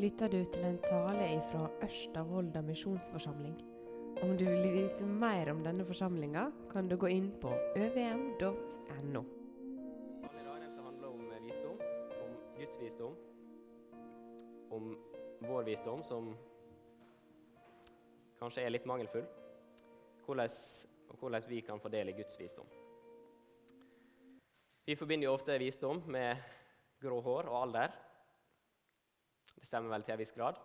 lytter du til en tale fra Ørsta misjonsforsamling. Om du vil vite mer om denne forsamlinga, kan du gå inn på øvm.no. I dag skal handle om visdom, om Guds visdom, om vår visdom som kanskje er litt mangelfull, hvordan, og hvordan vi kan fordele Guds visdom. Vi forbinder jo ofte visdom med grå hår og alder. Stemmer vel til en viss grad.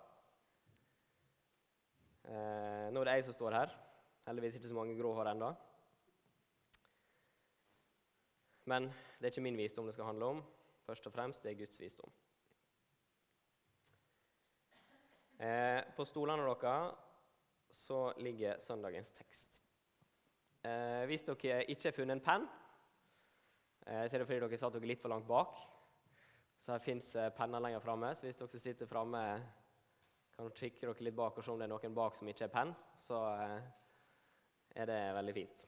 Eh, nå er det jeg som står her. Heldigvis ikke så mange grå hår ennå. Men det er ikke min visdom det skal handle om. Først og fremst det er Guds visdom. Eh, på stolene deres så ligger søndagens tekst. Eh, hvis dere ikke har funnet en penn, eh, så er det fordi dere satt dere litt for langt bak. Så her fins eh, penner lenger framme. Så hvis dere sitter framme, kan dere kikke dere litt bak og se om det er noen bak som ikke er penn, så eh, er det veldig fint.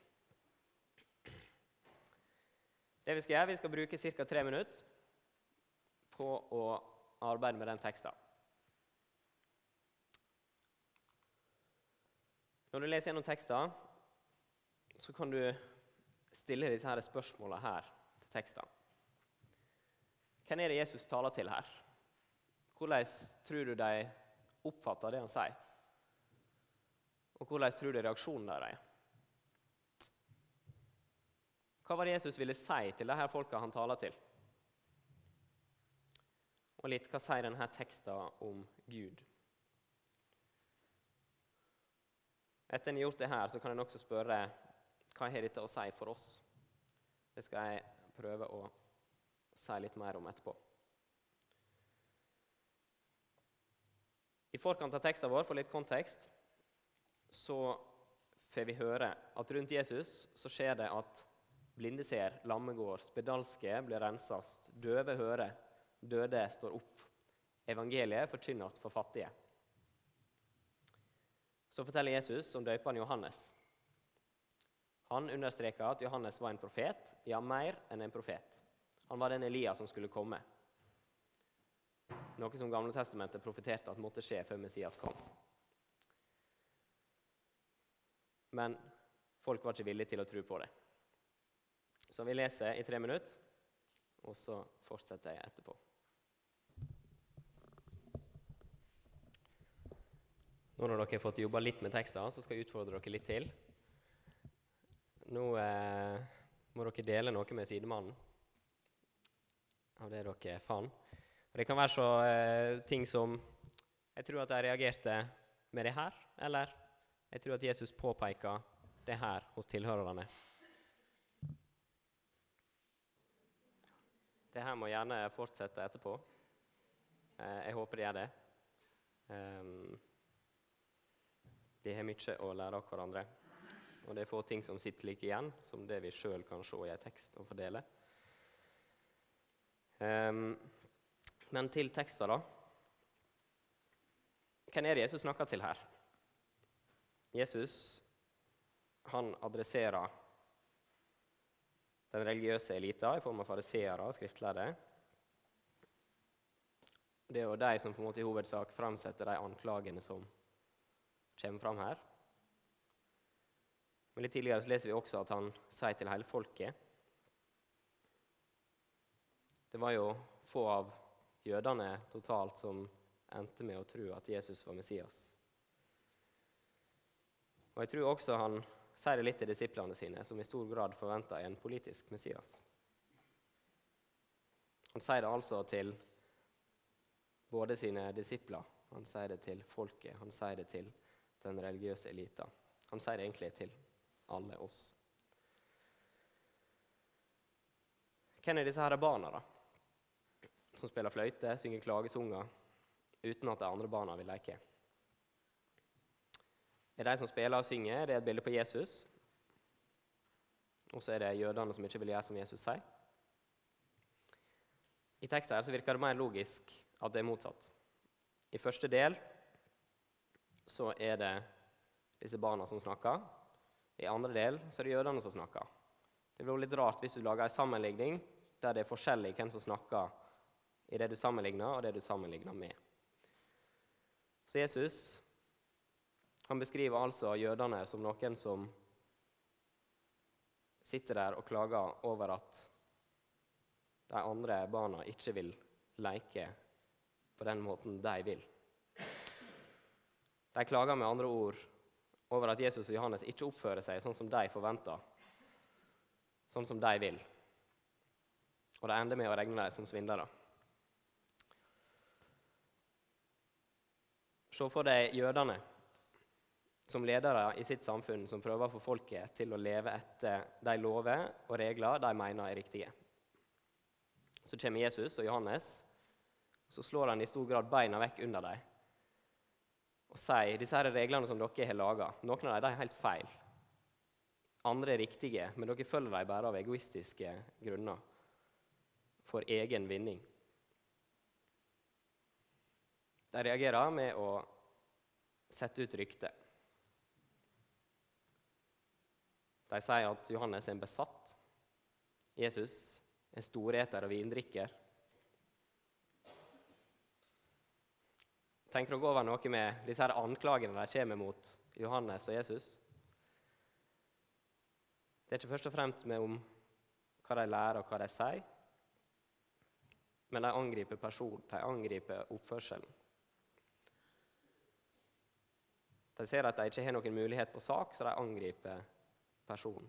Det Vi skal gjøre, vi skal bruke ca. tre minutter på å arbeide med den teksten. Når du leser gjennom teksten, så kan du stille disse spørsmålene her til teksten. Hvem er det Jesus taler til her? Hvordan tror du de oppfatter det han sier? Og hvordan tror du reaksjonen deres er? Hva var det Jesus ville si til de her folka han taler til? Og litt hva sier denne teksten om Gud? Etter en har gjort det her, så kan en også spørre hva har dette å si for oss. Det skal jeg prøve å si litt mer om etterpå. I forkant av teksten vår, for litt kontekst, så får vi høre at rundt Jesus så skjer det at blinde ser, lamme går, spedalske blir renset, døve hører, døde står opp. Evangeliet forkynnes for fattige. Så forteller Jesus om døperen Johannes. Han understreker at Johannes var en profet, ja, mer enn en profet. Han var den Elias som skulle komme. Noe som Gamle Testamentet profeterte at måtte skje før Messias kom. Men folk var ikke villige til å tro på det. Så vi leser i tre minutter, og så fortsetter jeg etterpå. Nå når dere har fått jobba litt med tekster, så skal jeg utfordre dere litt til. Nå eh, må dere dele noe med sidemannen av det dere fant. Det kan være så eh, ting som Jeg tror at jeg reagerte med det her, eller jeg tror at Jesus påpeker det her hos tilhørerne. Det her må gjerne fortsette etterpå. Eh, jeg håper det gjør det. Um, vi har mye å lære av hverandre. Og det er få ting som sitter like igjen som det vi sjøl kan se i en tekst og fordele. Um, men til teksten, da. Hvem er det Jesus snakker til her? Jesus han adresserer den religiøse elita i form av fariseere og skriftlærde. Det er jo de som på en måte i hovedsak framsetter de anklagene som kommer fram her. Men Litt tidligere så leser vi også at han sier til hele folket det var jo få av jødene totalt som endte med å tro at Jesus var Messias. Og Jeg tror også han sier det litt til disiplene sine, som i stor grad forventa en politisk Messias. Han sier det altså til både sine disipler, han sier det til folket, han sier det til den religiøse elita. Han sier det egentlig til alle oss. Hvem er disse her barna, da? Som spiller fløyte, synger klagesanger uten at de andre barna vil leke. Er de som spiller og synger, det er et bilde på Jesus. Og så er det jødene som ikke vil gjøre som Jesus sier. I teksten her så virker det mer logisk at det er motsatt. I første del så er det disse barna som snakker. I andre del så er det jødene som snakker. Det blir litt rart hvis du lager en sammenligning der det er forskjellig hvem som snakker i det du sammenligner, og det du sammenligner med. Så Jesus han beskriver altså jødene som noen som sitter der og klager over at de andre barna ikke vil leke på den måten de vil. De klager med andre ord over at Jesus og Johannes ikke oppfører seg sånn som de forventer, sånn som de vil. Og det ender med å regne dem som svindlere. Se for deg jødene som ledere i sitt samfunn som prøver å få folket til å leve etter de lover og regler de mener er riktige. Så kommer Jesus og Johannes, og så slår han i stor grad beina vekk under dem og sier disse her reglene som dere har laga, noen av dem er helt feil. Andre er riktige, men dere følger dem bare av egoistiske grunner, for egen vinning. De reagerer med å sette ut rykter. De sier at Johannes er en besatt. Jesus er storeter og vindrikker. Tenker dere over noe med disse her anklagene de kommer mot Johannes og Jesus? Det er ikke først og fremst med om hva de lærer og hva de sier, men de angriper personen, de angriper oppførselen. De ser at de ikke har noen mulighet på sak, så de angriper personen.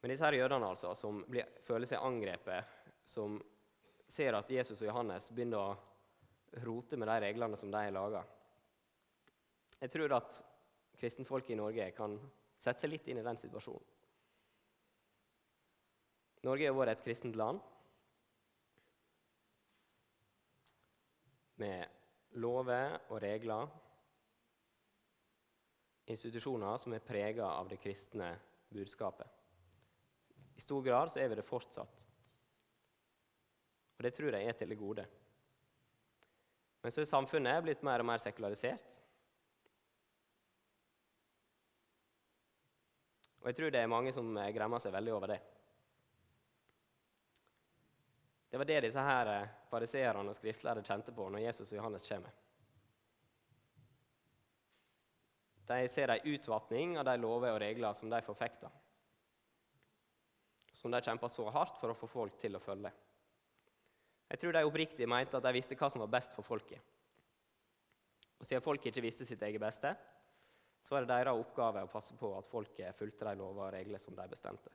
Men disse her jødene altså, som blir, føler seg angrepet, som ser at Jesus og Johannes begynner å rote med de reglene som de har laga Jeg tror at kristenfolket i Norge kan sette seg litt inn i den situasjonen. Norge har vært et kristent land med lover og regler, institusjoner som er prega av det kristne budskapet. I stor grad så er vi det fortsatt. Og det tror jeg er til det gode. Men så er samfunnet blitt mer og mer sekularisert. Og jeg tror det er mange som gremmer seg veldig over det. Det var det disse her eh, fariseerne og skriftlærde kjente på når Jesus og Johannes kommer. De ser en utvatning av de lover og regler som de forfekter. Som de kjemper så hardt for å få folk til å følge. Jeg tror de oppriktig mente at de visste hva som var best for folket. Og Siden folk ikke visste sitt eget beste, så var det deres oppgave å passe på at folket fulgte de lover og regler som de bestemte.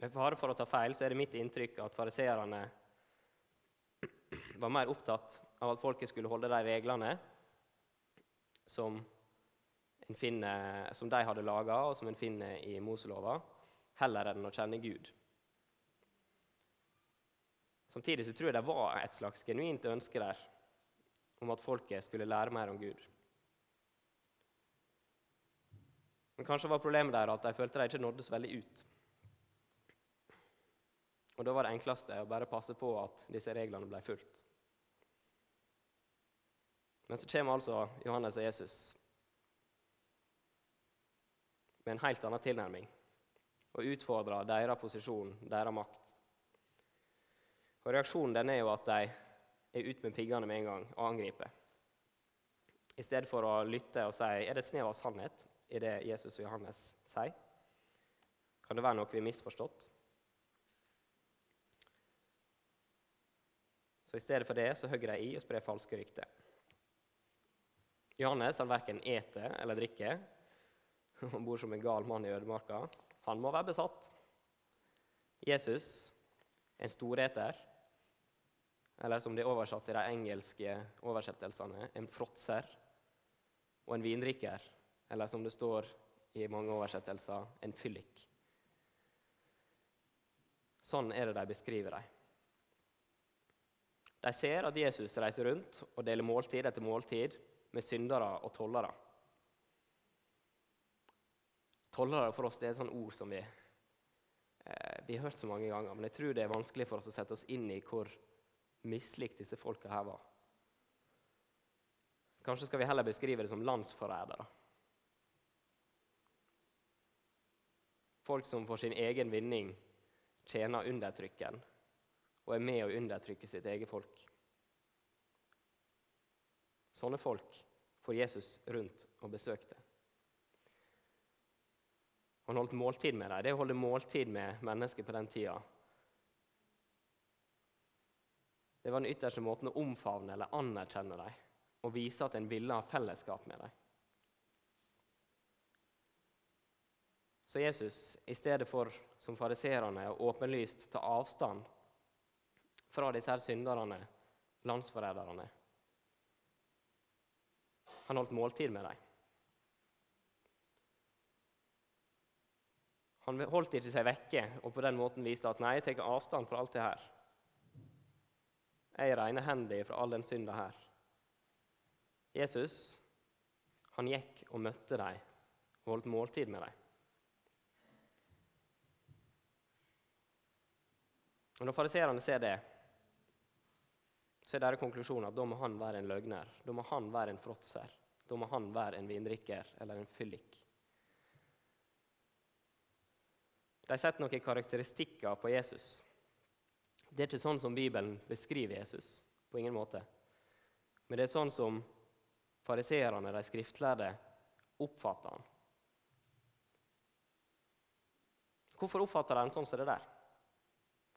Med fare for å ta feil så er det mitt inntrykk at fariseerne var mer opptatt av at folket skulle holde de reglene som, finner, som de hadde laga, og som en finner i Moselova, heller enn å kjenne Gud. Samtidig så tror jeg det var et slags genuint ønske der om at folket skulle lære mer om Gud. Men kanskje var problemet der at de følte de ikke nådde så veldig ut. Og Da var det enkleste å bare passe på at disse reglene ble fulgt. Men så kommer altså Johannes og Jesus med en helt annen tilnærming og utfordrer deres posisjon, deres makt. Og Reaksjonen den er jo at de er ute med piggene med en gang og angriper. I stedet for å lytte og si er det snev av sannhet i det Jesus og Johannes sier. Kan det være noe vi har misforstått? Så i stedet for det så hogger de i og sprer falske rykter. Johannes han verken eter eller drikker. Han bor som en gal mann i ødemarka. Han må være besatt. Jesus, en storeter, eller som det er oversatt i de engelske oversettelsene, en fråtser. Og en vindrikker, eller som det står i mange oversettelser, en fyllik. Sånn er det de beskriver dem. De ser at Jesus reiser rundt og deler måltid etter måltid med syndere og tollere. Tollere for oss det er et sånt ord som vi, eh, vi har hørt så mange ganger. Men jeg tror det er vanskelig for oss å sette oss inn i hvor mislikt disse folka her var. Kanskje skal vi heller beskrive det som landsforrædere. Folk som for sin egen vinning tjener undertrykkeren og er med å undertrykke sitt eget folk. Sånne folk får Jesus rundt og besøkte. Han holdt måltid med dem. Det å holde måltid med mennesker på den tida Det var den ytterste måten å omfavne eller anerkjenne dem og vise at en ville ha fellesskap med dem. Så Jesus, i stedet for som fariserene åpenlyst ta avstand fra disse her synderne, landsforræderne Han holdt måltid med dem. Han holdt ikke seg vekke og på den måten viste at nei, jeg tar avstand fra alt det her. Jeg er renehendig fra all den synda her. Jesus han gikk og møtte dem og holdt måltid med dem. Og Når fariseerne ser det, så er deres konklusjon at da må han være en løgner. Da må han være en fråtser. Da må han være en vindrikker eller en fyllik. De setter noen karakteristikker på Jesus. Det er ikke sånn som Bibelen beskriver Jesus. På ingen måte. Men det er sånn som fariseerne, de skriftlærde, oppfatter han. Hvorfor oppfatter de han sånn som det der?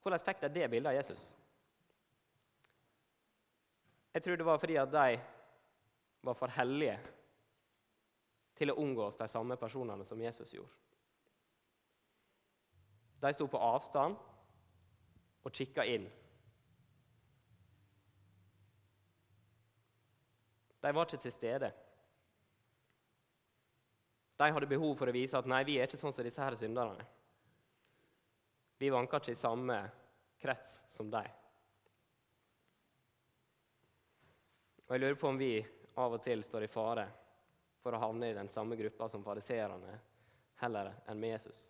Hvordan fikk de det bildet av Jesus? Jeg tror det var fordi at de var for hellige til å omgås de samme personene som Jesus gjorde. De sto på avstand og kikka inn. De var ikke til stede. De hadde behov for å vise at nei, vi er ikke sånn som disse her synderne. Vi vanker ikke i samme krets som dem. Og Jeg lurer på om vi av og til står i fare for å havne i den samme gruppa som fariseerne heller enn med Jesus.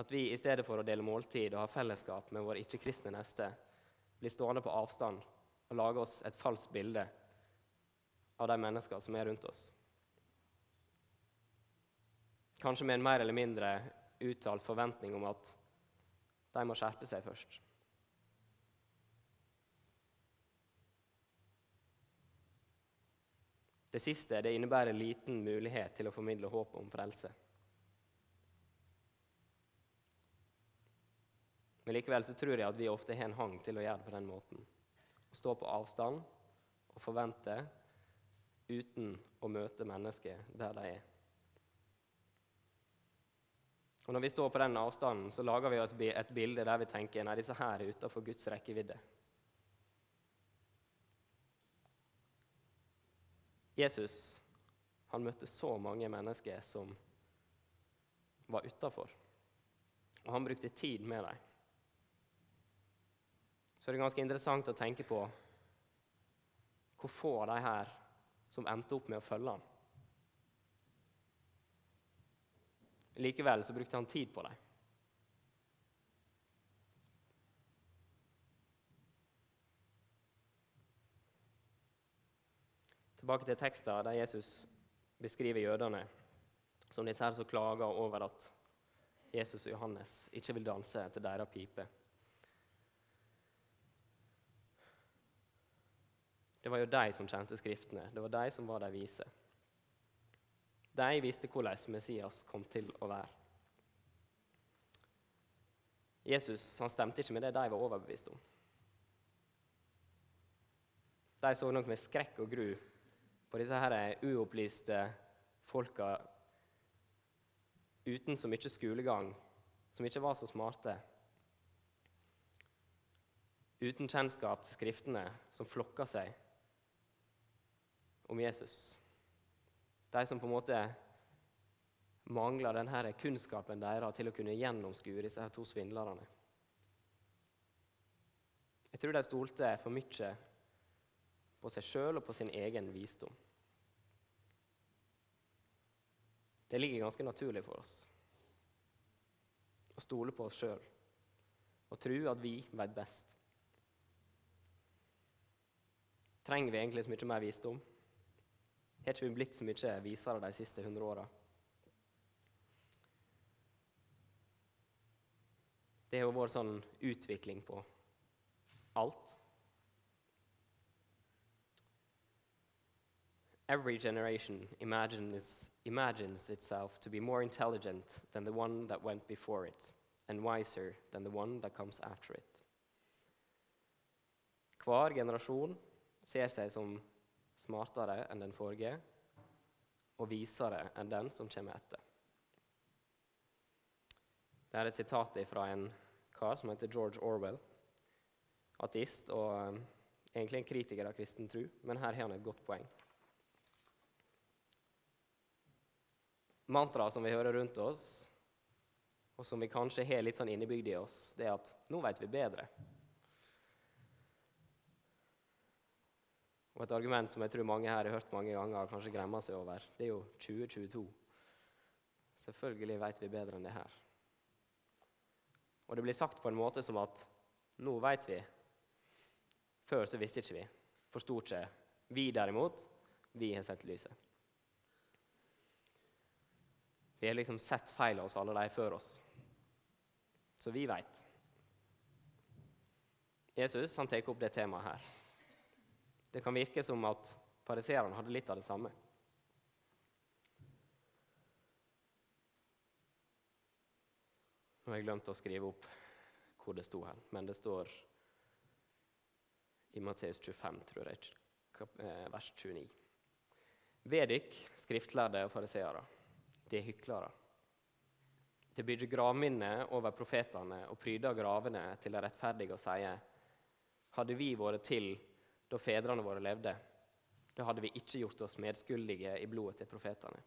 At vi i stedet for å dele måltid og ha fellesskap med vår ikke-kristne neste, blir stående på avstand og lage oss et falskt bilde av de menneskene som er rundt oss. Kanskje med en mer eller mindre uttalt forventning om at de må skjerpe seg først. Det siste det innebærer liten mulighet til å formidle håp om frelse. Men likevel så tror jeg at vi ofte har en hang til å gjøre det på den måten. Å stå på avstand og forvente uten å møte mennesket der de er. Og Når vi står på den avstanden, så lager vi oss et bilde der vi tenker nei, disse her er utenfor Guds rekkevidde. Jesus han møtte så mange mennesker som var utafor, og han brukte tid med dem så er det ganske interessant å tenke på hvor få av de her som endte opp med å følge han. Likevel så brukte han tid på dem. Tilbake til teksten der Jesus beskriver jødene som disse her som klager over at Jesus og Johannes ikke vil danse etter deres pipe. Det var jo de som kjente Skriftene. Det var de som var de vise. De visste hvordan Messias kom til å være. Jesus han stemte ikke med det de var overbevist om. De så nok med skrekk og gru på disse her uopplyste folka uten så mye skolegang, som ikke var så smarte. Uten kjennskap til Skriftene, som flokka seg om Jesus. De som på en måte mangler denne kunnskapen deres til å kunne gjennomskue disse her to svindlerne. Jeg tror de stolte for mye på seg sjøl og på sin egen visdom. Det ligger ganske naturlig for oss å stole på oss sjøl og tro at vi vet best. Trenger vi egentlig så mye mer visdom? har ikke vi blitt så mye visere de siste hundre åra. Det har vært sånn utvikling på alt. Every generation imagines, imagines itself to be more intelligent than the one that went before it, and wiser than the one that comes after it. Hver generasjon ser seg som smartere enn den forrige og visere enn den som kommer etter. Det er et sitat fra en kar som heter George Orwell. Ateist og um, egentlig en kritiker av kristen tro, men her har han et godt poeng. Mantraet som vi hører rundt oss, og som vi kanskje har litt sånn innebygd i oss, det er at 'nå vet vi bedre'. Og et argument som jeg tror mange her har hørt mange ganger og kanskje gremmer seg over, det er jo 2022. Selvfølgelig vet vi bedre enn det her. Og det blir sagt på en måte som at nå vet vi. Før så visste ikke vi. Forsto ikke. Vi derimot, vi har sett lyset. Vi har liksom sett feil hos alle de før oss. Så vi veit. Jesus han tar opp det temaet her. Det kan virke som at fariseerne hadde litt av det samme. Nå har jeg glemt å skrive opp hvor det sto her, men det står i Matteus 25, tror jeg, eh, vers 29. Ved dykk, skriftlærde og fariseere, de er hyklere. De bygger gravminner over profetene og pryder gravene til de rettferdige og sier:" Hadde vi vært til da fedrene våre levde, da hadde vi ikke gjort oss medskyldige i blodet til profetene.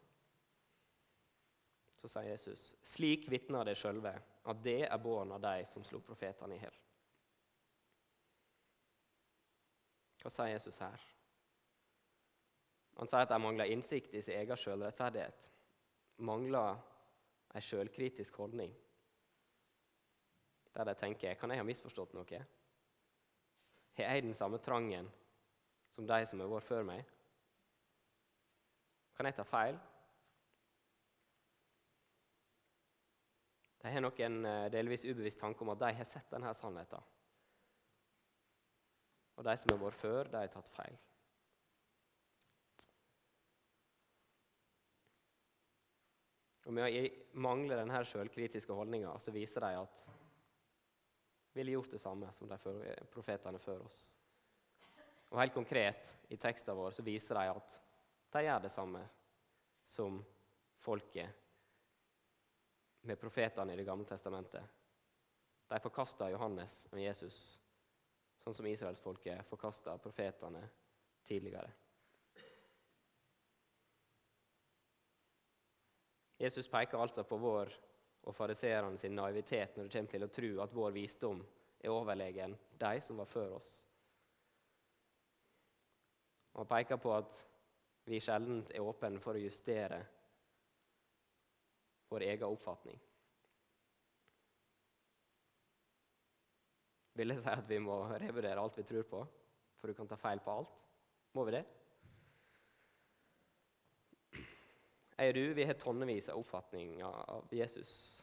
Så sier Jesus, slik vitner de sjølve at det er bånd av de som slo profetene i hjel. Hva sier Jesus her? Han sier at de mangler innsikt i sin egen sjølrettferdighet. Mangler en sjølkritisk holdning. Der de tenker kan jeg ha misforstått noe? Har jeg den samme trangen som de som har vært før meg? Kan jeg ta feil? De har nok en eh, delvis ubevisst tanke om at de har sett denne sannheten. Og de som har vært før, de har tatt feil. Og Med å mangle denne sjølkritiske holdninga så viser de at ville gjort det samme som de profetene før oss. Og Helt konkret i teksten vår så viser de at de gjør det samme som folket med profetene i Det gamle testamentet. De forkasta Johannes og Jesus, sånn som israelsfolket forkasta profetene tidligere. Jesus peker altså på vår og fariseerne sin naivitet når det kommer til å tro at vår visdom er overlegen de som var før oss. Og peker på at vi sjelden er åpne for å justere vår egen oppfatning. Vil det si at vi må revurdere alt vi tror på, for du kan ta feil på alt? Må vi det? Jeg og du vi har tonnevis av oppfatninger av Jesus,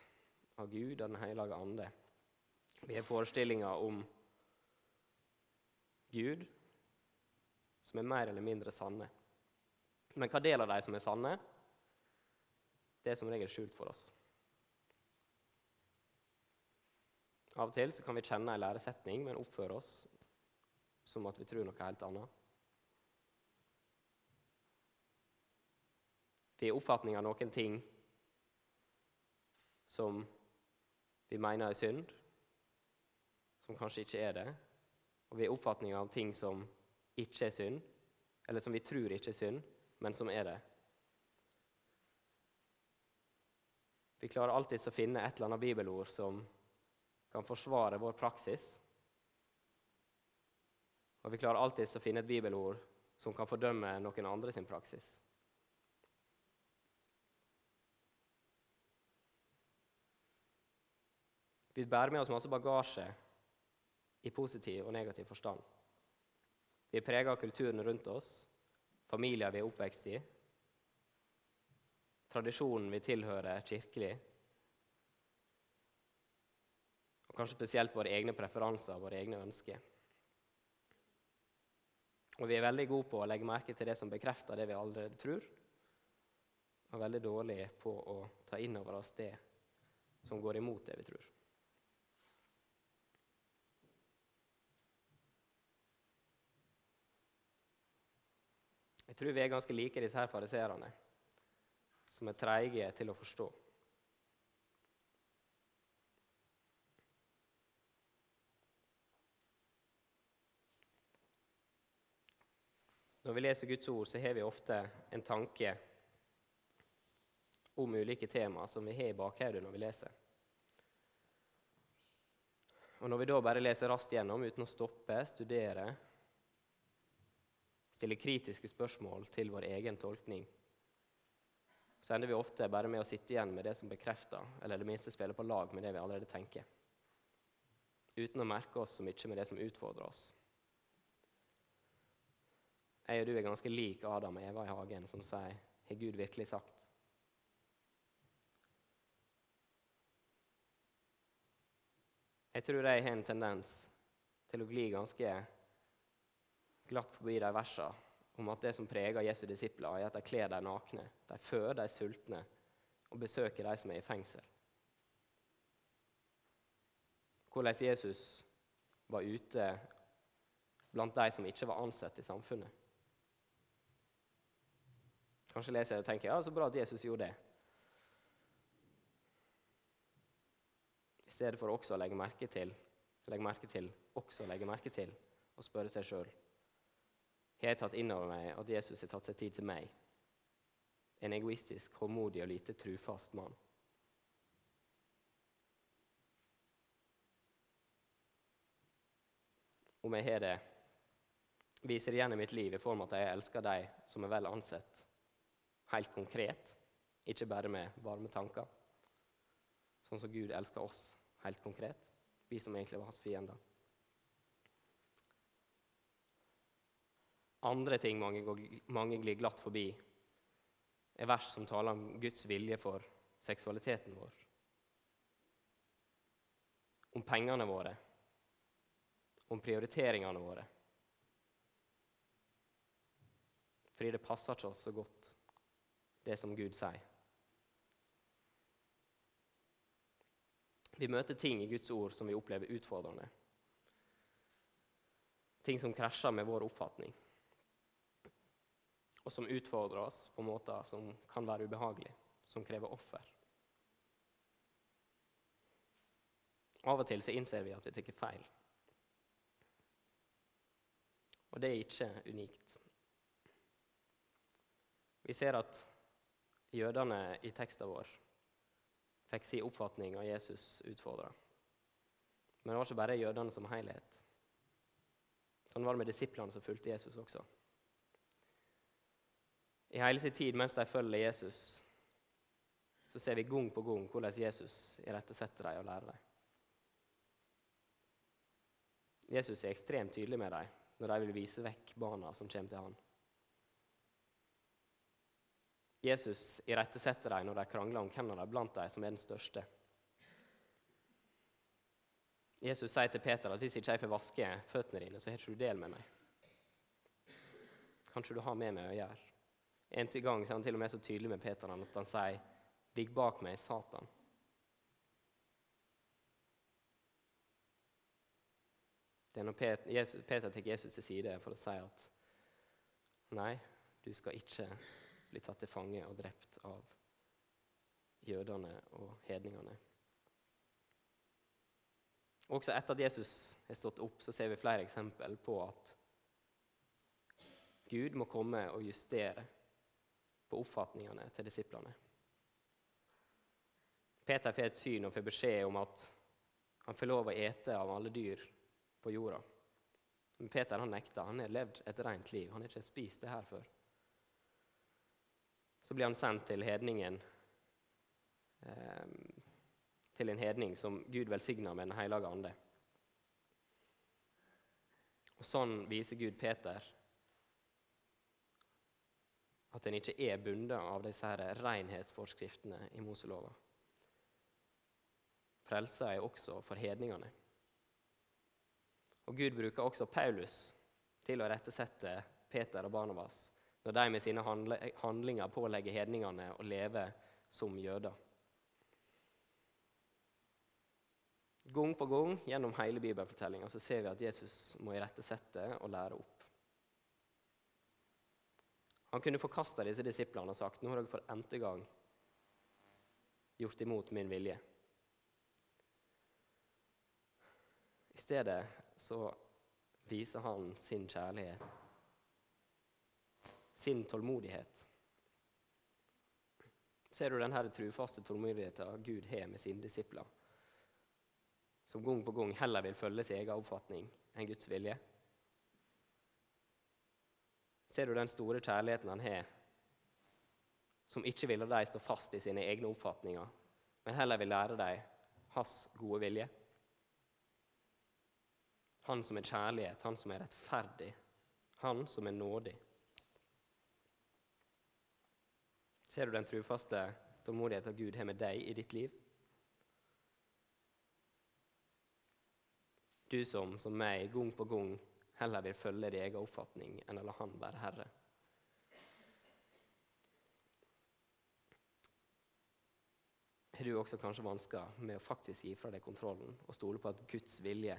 av Gud og Den hellige ande. Vi har forestillinger om Gud som er mer eller mindre sanne. Men hva del av de som er sanne, det er som regel skjult for oss. Av og til kan vi kjenne en læresetning, men oppføre oss som at vi tror noe helt annet. Vi har oppfatning av noen ting som vi mener er synd, som kanskje ikke er det. Og vi har oppfatning av ting som ikke er synd, eller som vi tror ikke er synd, men som er det. Vi klarer alltids å finne et eller annet bibelord som kan forsvare vår praksis. Og vi klarer alltids å finne et bibelord som kan fordømme noen andre sin praksis. Vi bærer med oss masse bagasje i positiv og negativ forstand. Vi er prega av kulturen rundt oss, familier vi er oppvekst i, tradisjonen vi tilhører kirkelig. Og kanskje spesielt våre egne preferanser og våre egne ønsker. Og vi er veldig gode på å legge merke til det som bekrefter det vi allerede tror, og veldig dårlige på å ta inn over oss det som går imot det vi tror. Jeg tror vi er ganske like disse her fariserene, som er treige til å forstå. Når vi leser Guds ord, så har vi ofte en tanke om ulike temaer som vi har i bakhodet når vi leser. Og Når vi da bare leser raskt gjennom uten å stoppe, studere, stille kritiske spørsmål til vår egen tolkning, så ender vi ofte bare med å sitte igjen med det som bekrefter, eller det minste spiller på lag med det vi allerede tenker, uten å merke oss så mye med det som utfordrer oss. Jeg og du er ganske lik Adam og Eva i hagen, som sier 'Har Gud virkelig sagt?' Jeg tror jeg har en tendens til å gli ganske glatt forbi de versene om at det som preger Jesu disipler, er at de kler de nakne, de føder de sultne og besøker de som er i fengsel. Hvordan Jesus var ute blant de som ikke var ansett i samfunnet. Kanskje leser jeg og tenker ja, så bra at Jesus gjorde det. I stedet for også å legge merke til, legge merke til, også legge merke til og spørre seg sjøl har jeg tatt inn over meg at Jesus har tatt seg tid til meg, en egoistisk, håndmodig og lite trufast mann. Om jeg har det, viser det i mitt liv i form av at jeg elsker de som er vel ansett, helt konkret, ikke bare med varme tanker. Sånn som Gud elsker oss helt konkret, vi som egentlig var hans fiender. Andre ting mange, mange glir glatt forbi, er vers som taler om Guds vilje for seksualiteten vår. Om pengene våre, om prioriteringene våre. Fordi det passer ikke oss så godt det som Gud sier. Vi møter ting i Guds ord som vi opplever utfordrende. Ting som krasjer med vår oppfatning, og som utfordrer oss på måter som kan være ubehagelige, som krever offer. Av og til så innser vi at vi tar feil. Og det er ikke unikt. Vi ser at jødene i teksten vår fikk si oppfatning av Jesus utfordra. Men det var ikke bare jødene som helhet. Sånn var det med disiplene som fulgte Jesus også. I hele sin tid mens de følger Jesus, så ser vi gang på gang hvordan Jesus irettesetter dem og lærer dem. Jesus er ekstremt tydelig med dem når de vil vise vekk barna som kommer til ham. Jesus irettesetter dem når de krangler om hvem av dem blant dem som er den største. Jesus sier til Peter at hvis ikke jeg får vaske føttene dine, så har ikke du del med meg. Kanskje du har med meg å gjøre. En til gang er han til og med så tydelig med Peter at han sier, 'Ligg bak meg, Satan'. Det er når Peter tar Jesus til side for å si at nei, du skal ikke bli tatt til fange og drept av jødene og hedningene. Også etter at Jesus har stått opp, så ser vi flere eksempel på at Gud må komme og justere på oppfatningene til disiplene. Peter får et syn og får beskjed om at han får lov å ete av alle dyr på jorda. Men Peter han nekter. Han har levd et rent liv. Han har ikke spist det her før så blir han sendt til hedningen eh, til en hedning som Gud velsigner med Den hellige ande. Og Sånn viser Gud Peter at en ikke er bundet av disse her renhetsforskriftene i Moselova. frelsa er også for hedningene. Og Gud bruker også Paulus til å rettesette Peter og Barnabas når de med sine handlinger pålegger hedningene å leve som jøder. Gang på gang gjennom hele bibelfortellinga ser vi at Jesus må irettesette og lære opp. Han kunne forkasta disse disiplene og sagt nå har dere for n-te gang gjort imot min vilje. I stedet så viser han sin kjærlighet, sin tålmodighet. Ser du denne trufaste tålmodigheten Gud har med sine disipler? som gang på gang heller vil følge sin egen oppfatning enn Guds vilje? Ser du den store kjærligheten han har, som ikke vil de stå fast i sine egne oppfatninger, men heller vil lære dem hans gode vilje? Han som er kjærlighet, han som er rettferdig, han som er nådig. Ser du den trufaste tålmodigheten Gud har med deg i ditt liv? Du som, som meg, gang på gang heller vil følge din egen oppfatning enn å la Han være herre. Har du også kanskje vansker med å faktisk gi fra deg kontrollen og stole på at Guds vilje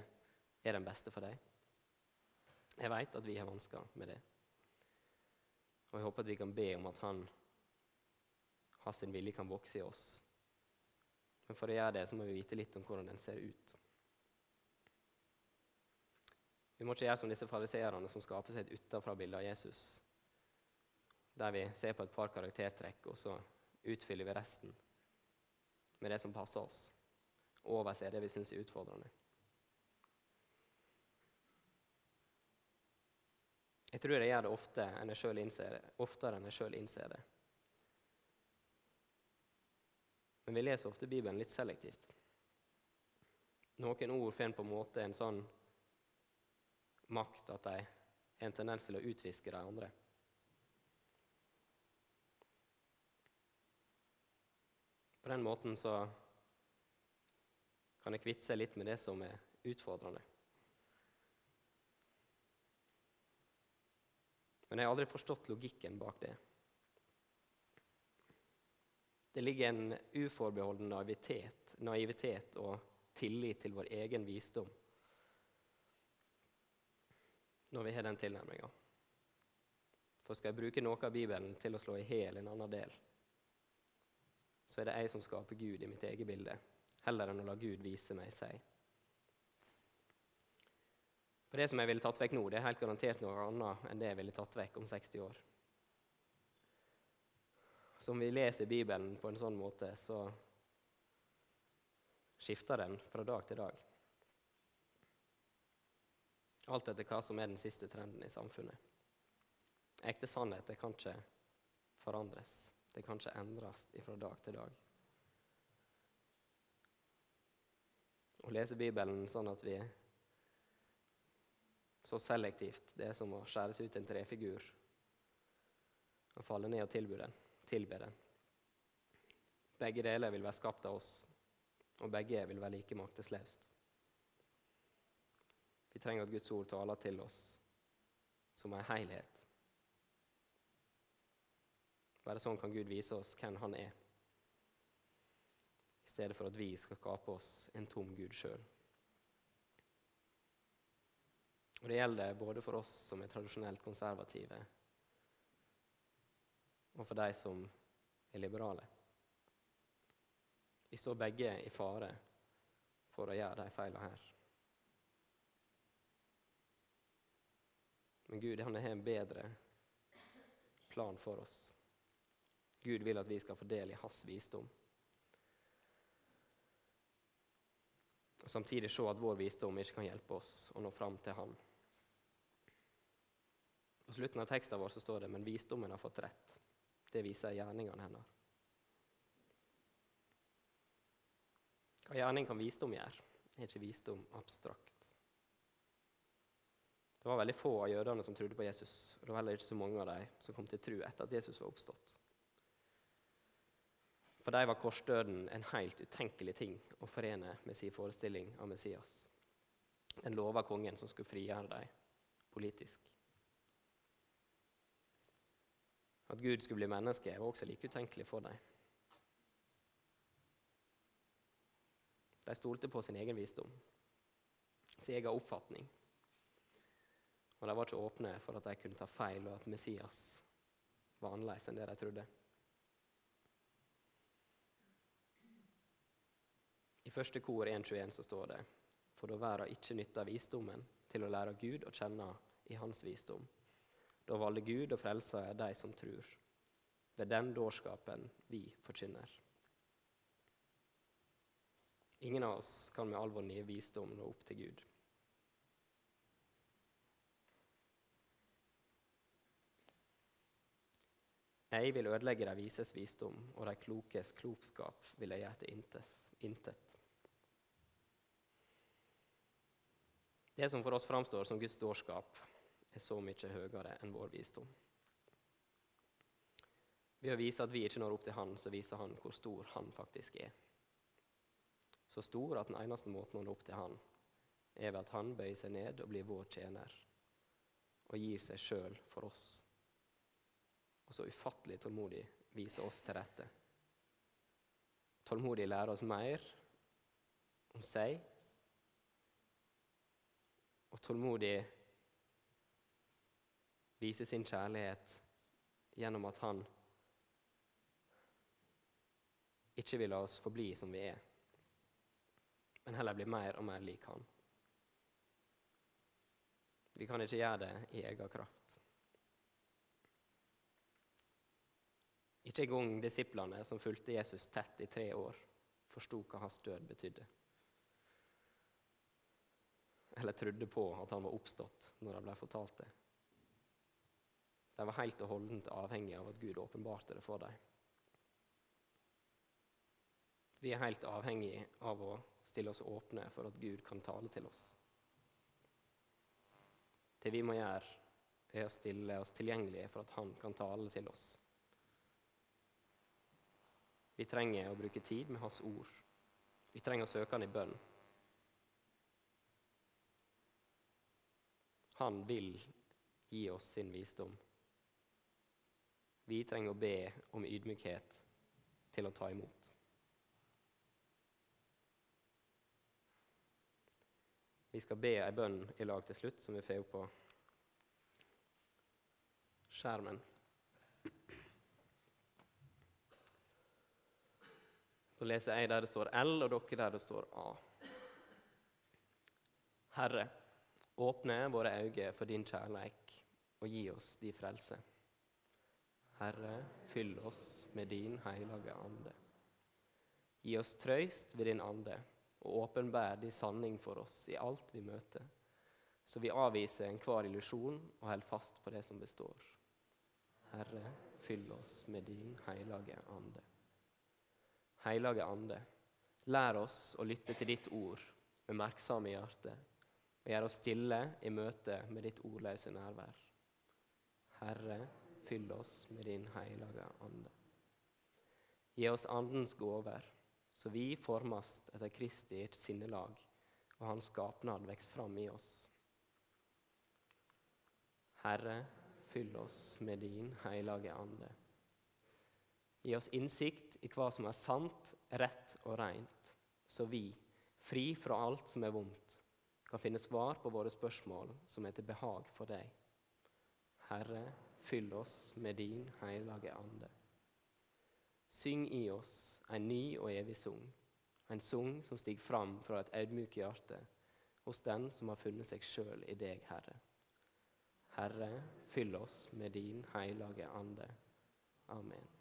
er den beste for deg? Jeg vet at vi har vansker med det. Og jeg håper at vi kan be om at Han har sin vilje kan vokse i oss. Men for å gjøre det så må vi vite litt om hvordan den ser ut. Vi må ikke gjøre som disse fariseerne som skaper seg et utenfra-bilde av Jesus, der vi ser på et par karaktertrekk, og så utfyller vi resten med det som passer oss, overser det vi syns er utfordrende. Jeg tror jeg gjør det ofte enn jeg innser det, oftere enn jeg sjøl innser det. Men vi leser ofte Bibelen litt selektivt. Noen ord får en på en måte en sånn makt at de har en tendens til å utviske de andre. På den måten så kan jeg kvitte seg litt med det som er utfordrende. Men jeg har aldri forstått logikken bak det. Det ligger en uforbeholden naivitet, naivitet og tillit til vår egen visdom når vi har den tilnærminga. For skal jeg bruke noe av Bibelen til å slå i hjel en annen del, så er det jeg som skaper Gud i mitt eget bilde, heller enn å la Gud vise meg seg. For Det som jeg ville tatt vekk nå, det er helt garantert noe annet enn det jeg ville tatt vekk om 60 år. Så om vi leser Bibelen på en sånn måte, så skifter den fra dag til dag. Alt etter hva som er den siste trenden i samfunnet. Ekte sannheter kan ikke forandres. Det kan ikke endres fra dag til dag. Å lese Bibelen sånn at vi så selektivt Det er som å skjæres ut en trefigur og falle ned og tilby den. Tilbe den. Begge deler vil være skapt av oss, og begge vil være like maktesløst. Vi trenger at Guds ord taler til oss som en helhet. Bare sånn kan Gud vise oss hvem Han er, i stedet for at vi skal skape oss en tom Gud sjøl. Og Det gjelder både for oss som er tradisjonelt konservative, og for de som er liberale. Vi står begge i fare for å gjøre de feilene her. Men Gud han har en bedre plan for oss. Gud vil at vi skal få del i hans visdom. Og Samtidig se at vår visdom ikke kan hjelpe oss å nå fram til Han. På slutten av teksten vår så står det men visdommen har fått rett. Det viser gjerningene hennes. Hva gjerning kan visdom gjøre? Er ikke visdom abstrakt? Det var veldig få av jødene som trodde på Jesus. og Det var heller ikke så mange av dem som kom til tro etter at Jesus var oppstått. For dem var korsdøden en helt utenkelig ting å forene med sin forestilling av Messias. Den lova kongen som skulle frigjøre dem politisk. At Gud skulle bli menneske, var også like utenkelig for dem. De stolte på sin egen visdom, sin egen oppfatning. Og de var ikke åpne for at de kunne ta feil, og at Messias var annerledes enn det de trodde. I første kor 1.21 så står det For da verda ikke nytta visdommen til å lære Gud å kjenne i hans visdom. Da valgte Gud å frelse de som tror, ved den dårskapen vi forkynner. Ingen av oss kan med all vår nye visdom nå opp til Gud. Jeg vil ødelegge de vises visdom, og de klokes klokskap vil jeg gjøre til intet. Det som for oss framstår som Guds dårskap, er så mye høyere enn vår visdom. Ved å vise at vi ikke når opp til Han, så viser Han hvor stor Han faktisk er så stor at den eneste måten å nå opp til Han, er ved at Han bøyer seg ned og blir vår tjener og gir seg sjøl for oss. Og så ufattelig tålmodig viser oss til rette. Tålmodig lærer oss mer om seg, og tålmodig viser sin kjærlighet gjennom at han ikke vil la oss forbli som vi er men heller bli mer og mer lik Han. Vi kan ikke gjøre det i egen kraft. Ikke engang disiplene som fulgte Jesus tett i tre år, forsto hva hans død betydde. Eller trodde på at han var oppstått når de ble fortalt det. De var helt og holdent avhengige av at Gud åpenbarte det for dem. Vi er helt avhengige av å stille oss åpne for at Gud kan tale til oss. Det vi må gjøre, er å stille oss tilgjengelige for at Han kan tale til oss. Vi trenger å bruke tid med Hans ord. Vi trenger å søke Han i bønn. Han vil gi oss sin visdom. Vi trenger å be om ydmykhet til å ta imot. Vi skal be ei bønn i lag til slutt, som vi får opp på skjermen. Så leser jeg der det står L, og dere der det står A. Herre, åpne våre øyne for din kjærleik og gi oss de frelse. Herre, fyll oss med din hellige ande. Gi oss trøyst ved din ande og åpenbær din sanning for oss i alt vi møter, så vi avviser enhver illusjon og holder fast på det som består. Herre, fyll oss med din hellige ande. Hellige ande, lær oss å lytte til ditt ord med merksomme hjerte, og gjør oss stille i møte med ditt ordløse nærvær. Herre, fyll oss med din hellige ande. Gi oss Andens gåver så vi formes etter Kristi sinnelag, og Hans skapnad vokser fram i oss. Herre, fyll oss med din hellige ande. Gi oss innsikt i hva som er sant, rett og rent, så vi, fri fra alt som er vondt, kan finne svar på våre spørsmål som er til behag for deg. Herre, fyll oss med din hellige ande. Syng i oss en ny og evig sang, en sang som stiger fram fra et audmykt hjerte hos den som har funnet seg sjøl i deg, Herre. Herre, fyll oss med din hellige ande. Amen.